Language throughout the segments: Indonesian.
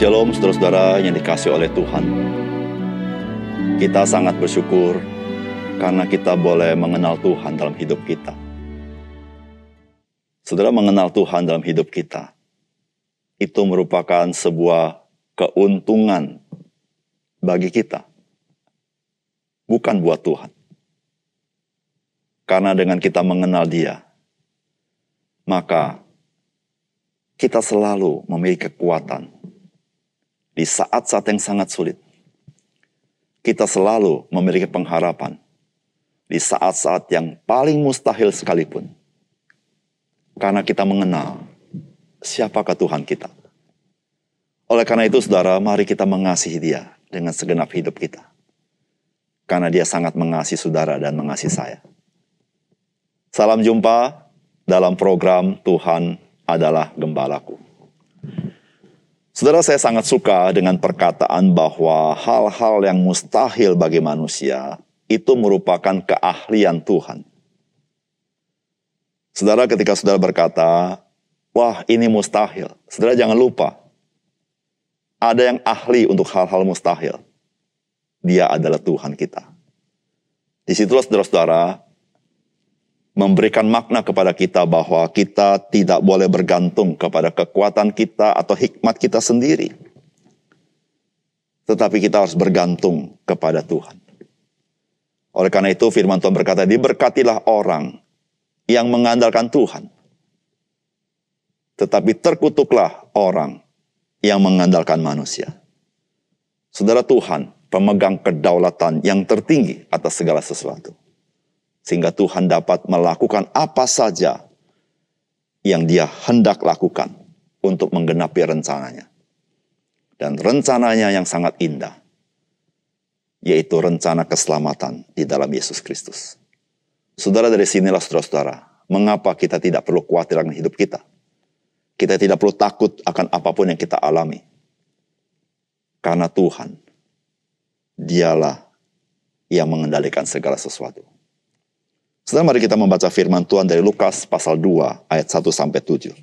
Shalom saudara-saudara yang dikasih oleh Tuhan. Kita sangat bersyukur karena kita boleh mengenal Tuhan dalam hidup kita. Saudara mengenal Tuhan dalam hidup kita. Itu merupakan sebuah keuntungan bagi kita. Bukan buat Tuhan. Karena dengan kita mengenal dia, maka kita selalu memiliki kekuatan di saat-saat yang sangat sulit. Kita selalu memiliki pengharapan di saat-saat yang paling mustahil sekalipun. Karena kita mengenal siapakah Tuhan kita. Oleh karena itu saudara, mari kita mengasihi dia dengan segenap hidup kita. Karena dia sangat mengasihi saudara dan mengasihi saya. Salam jumpa dalam program Tuhan adalah Gembalaku. Saudara, saya sangat suka dengan perkataan bahwa hal-hal yang mustahil bagi manusia itu merupakan keahlian Tuhan. Saudara, ketika saudara berkata, "Wah, ini mustahil," saudara jangan lupa, ada yang ahli untuk hal-hal mustahil. Dia adalah Tuhan kita. Di situlah saudara-saudara memberikan makna kepada kita bahwa kita tidak boleh bergantung kepada kekuatan kita atau hikmat kita sendiri. Tetapi kita harus bergantung kepada Tuhan. Oleh karena itu firman Tuhan berkata, diberkatilah orang yang mengandalkan Tuhan. Tetapi terkutuklah orang yang mengandalkan manusia. Saudara Tuhan, pemegang kedaulatan yang tertinggi atas segala sesuatu sehingga Tuhan dapat melakukan apa saja yang dia hendak lakukan untuk menggenapi rencananya. Dan rencananya yang sangat indah, yaitu rencana keselamatan di dalam Yesus Kristus. Saudara dari sinilah saudara-saudara, mengapa kita tidak perlu khawatir akan hidup kita. Kita tidak perlu takut akan apa pun yang kita alami. Karena Tuhan, dialah yang mengendalikan segala sesuatu. Setelah mari kita membaca firman Tuhan dari Lukas pasal 2 ayat 1 sampai 7.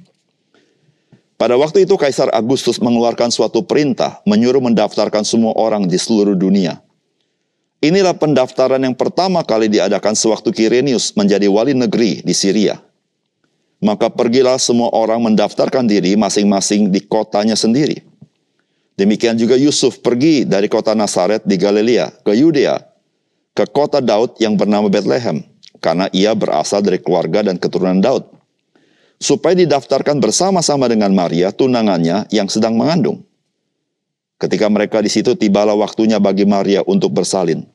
Pada waktu itu Kaisar Agustus mengeluarkan suatu perintah menyuruh mendaftarkan semua orang di seluruh dunia. Inilah pendaftaran yang pertama kali diadakan sewaktu Kirenius menjadi wali negeri di Syria. Maka pergilah semua orang mendaftarkan diri masing-masing di kotanya sendiri. Demikian juga Yusuf pergi dari kota Nazaret di Galilea ke Yudea, ke kota Daud yang bernama Bethlehem, karena ia berasal dari keluarga dan keturunan Daud. Supaya didaftarkan bersama-sama dengan Maria, tunangannya yang sedang mengandung. Ketika mereka di situ, tibalah waktunya bagi Maria untuk bersalin.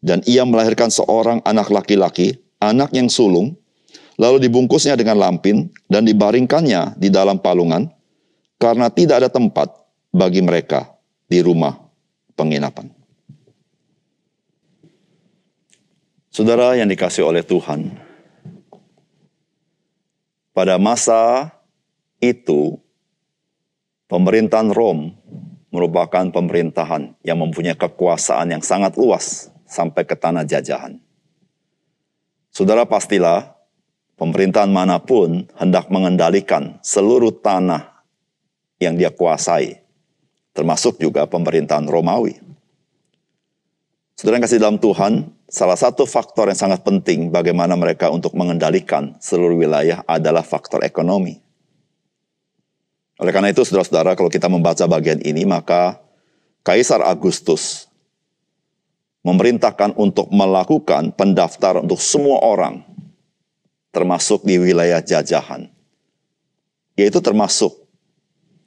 Dan ia melahirkan seorang anak laki-laki, anak yang sulung, lalu dibungkusnya dengan lampin dan dibaringkannya di dalam palungan, karena tidak ada tempat bagi mereka di rumah penginapan. Saudara yang dikasih oleh Tuhan, pada masa itu pemerintahan Rom merupakan pemerintahan yang mempunyai kekuasaan yang sangat luas sampai ke tanah jajahan. Saudara pastilah pemerintahan mana pun hendak mengendalikan seluruh tanah yang dia kuasai, termasuk juga pemerintahan Romawi. Saudara yang kasih dalam Tuhan, salah satu faktor yang sangat penting bagaimana mereka untuk mengendalikan seluruh wilayah adalah faktor ekonomi. Oleh karena itu, saudara-saudara, kalau kita membaca bagian ini, maka Kaisar Agustus memerintahkan untuk melakukan pendaftaran untuk semua orang, termasuk di wilayah jajahan, yaitu termasuk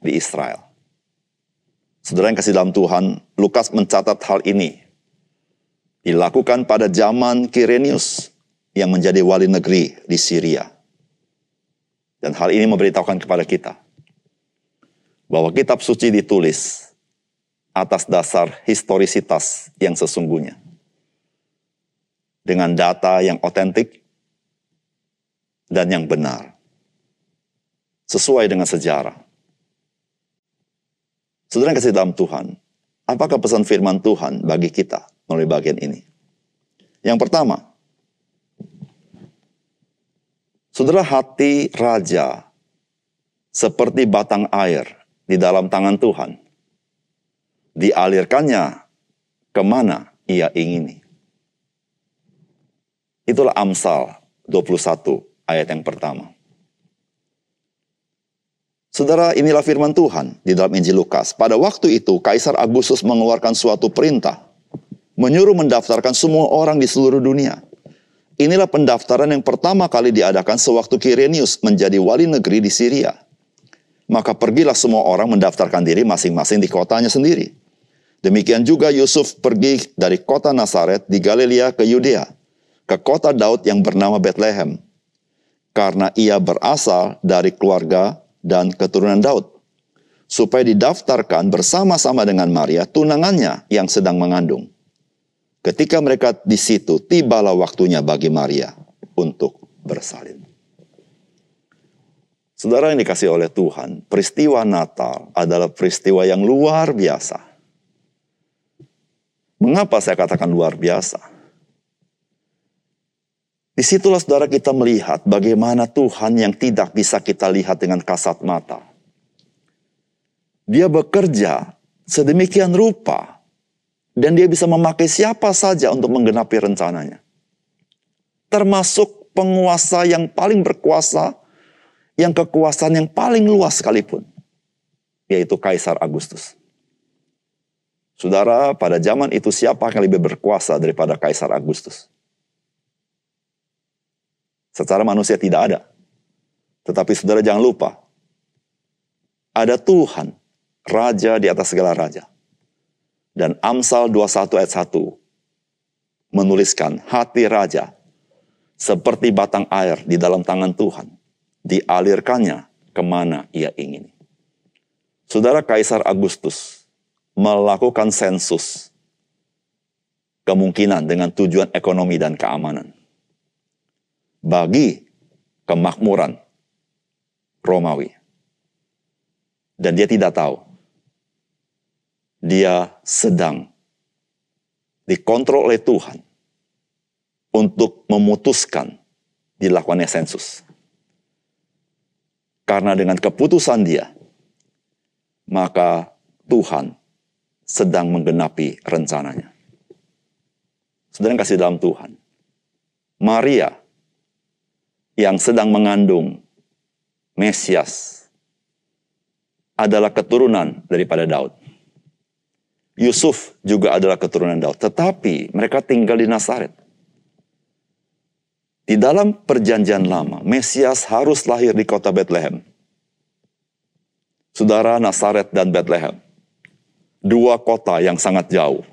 di Israel. Saudara yang kasih dalam Tuhan, Lukas mencatat hal ini dilakukan pada zaman Kirenius yang menjadi wali negeri di Syria. Dan hal ini memberitahukan kepada kita bahwa kitab suci ditulis atas dasar historisitas yang sesungguhnya. Dengan data yang otentik dan yang benar. Sesuai dengan sejarah. Saudara kasih dalam Tuhan, apakah pesan firman Tuhan bagi kita melalui bagian ini. Yang pertama, saudara hati raja seperti batang air di dalam tangan Tuhan. Dialirkannya ke mana ia ingini. Itulah Amsal 21 ayat yang pertama. Saudara, inilah firman Tuhan di dalam Injil Lukas. Pada waktu itu, Kaisar Agustus mengeluarkan suatu perintah, menyuruh mendaftarkan semua orang di seluruh dunia. Inilah pendaftaran yang pertama kali diadakan sewaktu Kirenius menjadi wali negeri di Syria. Maka pergilah semua orang mendaftarkan diri masing-masing di kotanya sendiri. Demikian juga Yusuf pergi dari kota Nazaret di Galilea ke Yudea, ke kota Daud yang bernama Bethlehem, karena ia berasal dari keluarga dan keturunan Daud, supaya didaftarkan bersama-sama dengan Maria, tunangannya yang sedang mengandung. Ketika mereka di situ, tibalah waktunya bagi Maria untuk bersalin. Saudara yang dikasih oleh Tuhan, peristiwa Natal adalah peristiwa yang luar biasa. Mengapa saya katakan luar biasa? Di situlah saudara kita melihat bagaimana Tuhan yang tidak bisa kita lihat dengan kasat mata. Dia bekerja sedemikian rupa dan dia bisa memakai siapa saja untuk menggenapi rencananya. Termasuk penguasa yang paling berkuasa yang kekuasaan yang paling luas sekalipun, yaitu Kaisar Agustus. Saudara, pada zaman itu siapa yang lebih berkuasa daripada Kaisar Agustus? Secara manusia tidak ada. Tetapi saudara jangan lupa, ada Tuhan, Raja di atas segala Raja. Dan Amsal 21 ayat 1 menuliskan hati Raja seperti batang air di dalam tangan Tuhan dialirkannya ke mana ia ingin. Saudara Kaisar Agustus melakukan sensus kemungkinan dengan tujuan ekonomi dan keamanan. Bagi kemakmuran Romawi. Dan dia tidak tahu. Dia sedang dikontrol oleh Tuhan untuk memutuskan dilakukannya sensus. Karena dengan keputusan dia, maka Tuhan sedang menggenapi rencananya. Sedang kasih dalam Tuhan. Maria yang sedang mengandung Mesias adalah keturunan daripada Daud. Yusuf juga adalah keturunan Daud. Tetapi mereka tinggal di Nazaret. Di dalam perjanjian lama, Mesias harus lahir di kota Bethlehem. Saudara Nazaret dan Bethlehem. Dua kota yang sangat jauh.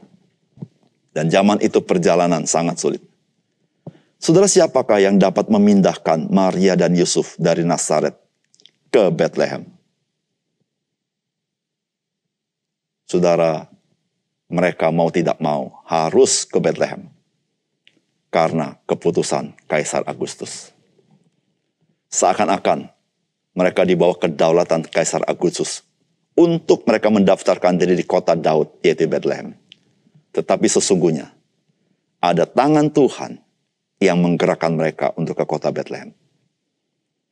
Dan zaman itu perjalanan sangat sulit. Saudara siapakah yang dapat memindahkan Maria dan Yusuf dari Nazaret ke Bethlehem? Saudara, mereka mau tidak mau harus ke Bethlehem karena keputusan Kaisar Agustus. Seakan-akan mereka dibawa kedaulatan Kaisar Agustus untuk mereka mendaftarkan diri di kota Daud, yaitu Bethlehem. Tetapi sesungguhnya ada tangan Tuhan yang menggerakkan mereka untuk ke kota Bethlehem.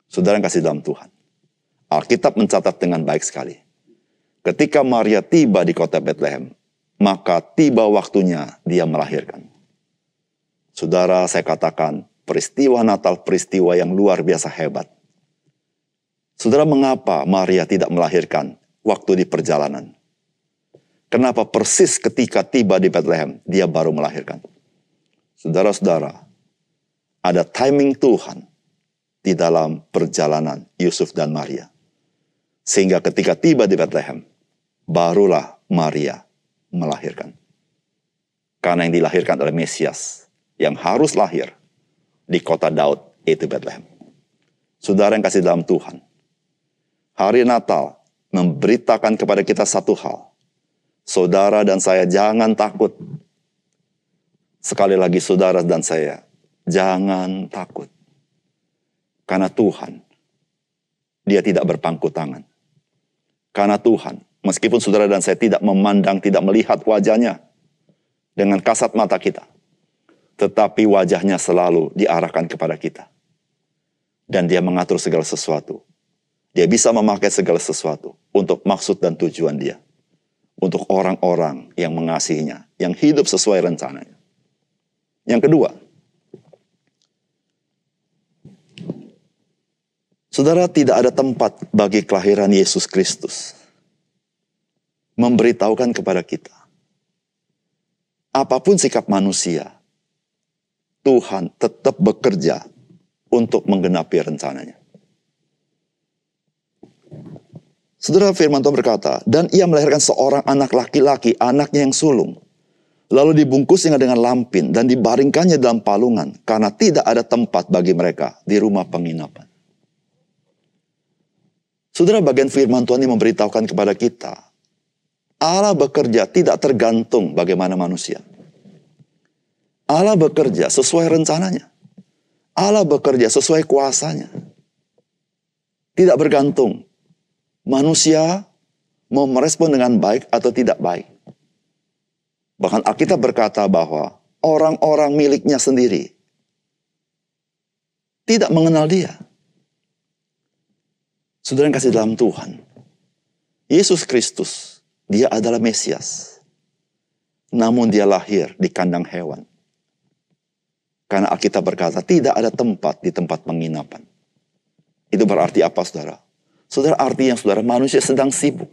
Saudara yang kasih dalam Tuhan. Alkitab mencatat dengan baik sekali. Ketika Maria tiba di kota Bethlehem, maka tiba waktunya dia melahirkan. Saudara, saya katakan peristiwa Natal peristiwa yang luar biasa hebat. Saudara, mengapa Maria tidak melahirkan waktu di perjalanan? Kenapa persis ketika tiba di Bethlehem dia baru melahirkan? Saudara-saudara, ada timing Tuhan di dalam perjalanan Yusuf dan Maria. Sehingga ketika tiba di Bethlehem, barulah Maria melahirkan. Karena yang dilahirkan oleh Mesias, yang harus lahir di kota Daud, yaitu Bethlehem. Saudara yang kasih dalam Tuhan, hari Natal memberitakan kepada kita satu hal. Saudara dan saya jangan takut. Sekali lagi saudara dan saya, jangan takut. Karena Tuhan, dia tidak berpangku tangan. Karena Tuhan, meskipun saudara dan saya tidak memandang, tidak melihat wajahnya dengan kasat mata kita tetapi wajahnya selalu diarahkan kepada kita. Dan dia mengatur segala sesuatu Dia bisa memakai segala sesuatu untuk maksud dan tujuan dia. Untuk orang-orang yang mengasihinya, yang hidup sesuai rencananya. Yang kedua, Saudara, tidak ada tempat bagi kelahiran Yesus Kristus. Memberitahukan kepada kita. Apa pun sikap manusia, Tuhan tetap bekerja untuk menggenapi rencananya. Saudara firman Tuhan berkata, dan ia melahirkan seorang anak laki-laki, anaknya yang sulung. Lalu dibungkusnya dengan lampin dan dibaringkannya dalam palungan karena tidak ada tempat bagi mereka di rumah penginapan. Saudara bagian firman Tuhan ini memberitahukan kepada kita, Allah bekerja tidak tergantung bagaimana manusia. Allah bekerja sesuai rencananya. Allah bekerja sesuai kuasanya. Tidak bergantung. Manusia mau merespon dengan baik atau tidak baik. Bahkan Alkitab berkata bahwa orang-orang miliknya sendiri tidak mengenal dia. Saudara yang kasih dalam Tuhan. Yesus Kristus, dia adalah Mesias. Namun dia lahir di kandang hewan. Karena Alkitab berkata, tidak ada tempat di tempat penginapan. Itu berarti apa saudara? Saudara arti yang saudara, manusia sedang sibuk.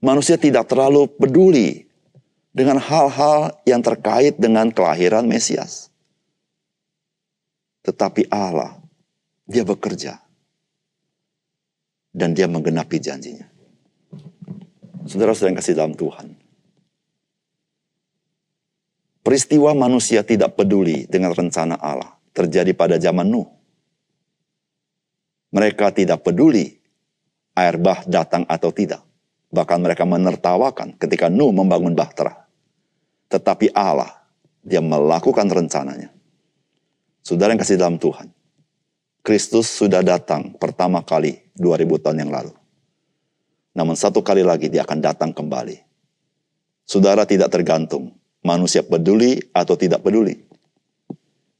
Manusia tidak terlalu peduli dengan hal-hal yang terkait dengan kelahiran Mesias. Tetapi Allah, dia bekerja dan dia menggenapi janjinya. Saudara-saudara yang kasih dalam Tuhan. Peristiwa manusia tidak peduli dengan rencana Allah terjadi pada zaman Nuh. Mereka tidak peduli air bah datang atau tidak. Bahkan mereka menertawakan ketika Nuh membangun bahtera. Tetapi Allah, dia melakukan rencananya. Saudara yang kasih dalam Tuhan. Kristus sudah datang pertama kali 2000 tahun yang lalu. Namun satu kali lagi dia akan datang kembali. Saudara tidak tergantung manusia peduli atau tidak peduli.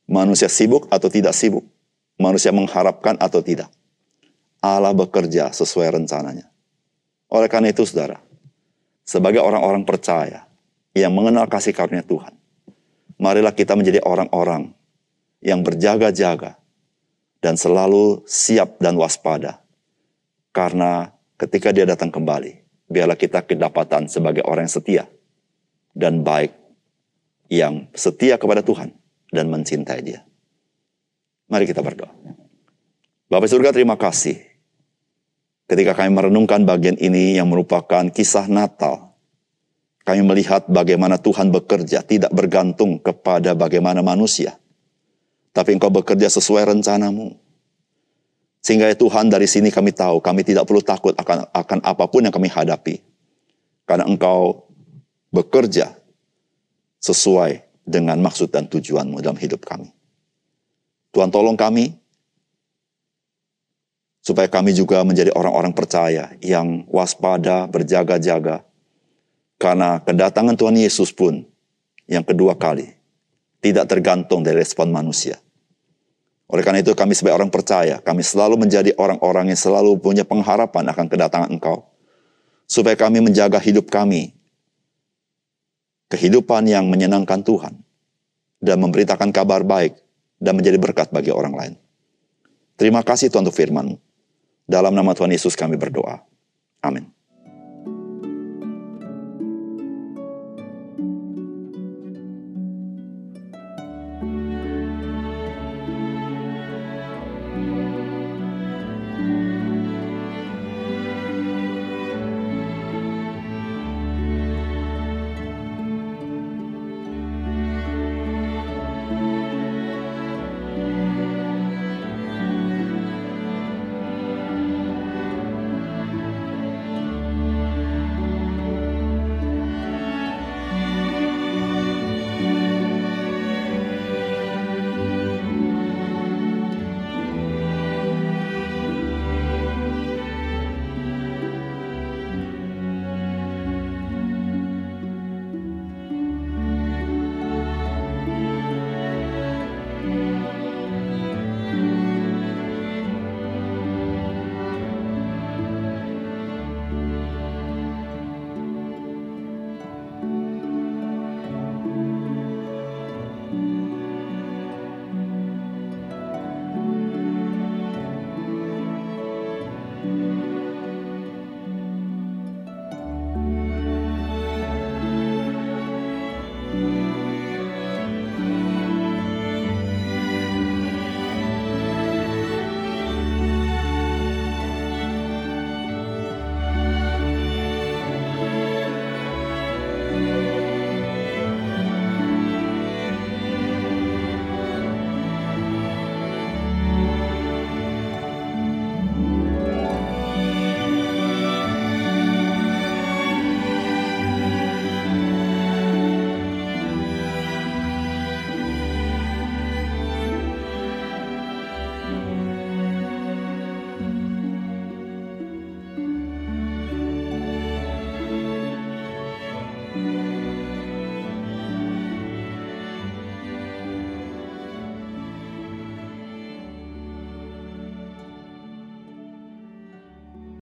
Manusia sibuk atau tidak sibuk. Manusia mengharapkan atau tidak. Allah bekerja sesuai rencananya. Oleh karena itu saudara, sebagai orang-orang percaya yang mengenal kasih karunia Tuhan, marilah kita menjadi orang-orang yang berjaga-jaga dan selalu siap dan waspada karena ketika dia datang kembali, biarlah kita kedapatan sebagai orang yang setia dan baik, yang setia kepada Tuhan dan mencintai dia. Mari kita berdoa. Bapak surga terima kasih. Ketika kami merenungkan bagian ini yang merupakan kisah Natal, kami melihat bagaimana Tuhan bekerja tidak bergantung kepada bagaimana manusia. Tapi engkau bekerja sesuai rencanamu. Sehingga Tuhan dari sini kami tahu kami tidak perlu takut akan akan apa pun yang kami hadapi. Karena Engkau bekerja sesuai dengan maksud dan tujuanmu dalam hidup kami. Tuhan tolong kami supaya kami juga menjadi orang-orang percaya yang waspada, berjaga-jaga. Karena kedatangan Tuhan Yesus pun yang kedua kali tidak tergantung dari respon manusia. Oleh karena itu kami sebagai orang percaya, kami selalu menjadi orang-orang yang selalu punya pengharapan akan kedatangan Engkau. Supaya kami menjaga hidup kami. Kehidupan yang menyenangkan Tuhan. Dan memberitakan kabar baik. Dan menjadi berkat bagi orang lain. Terima kasih Tuhan untuk firman Dalam nama Tuhan Yesus kami berdoa. Amin.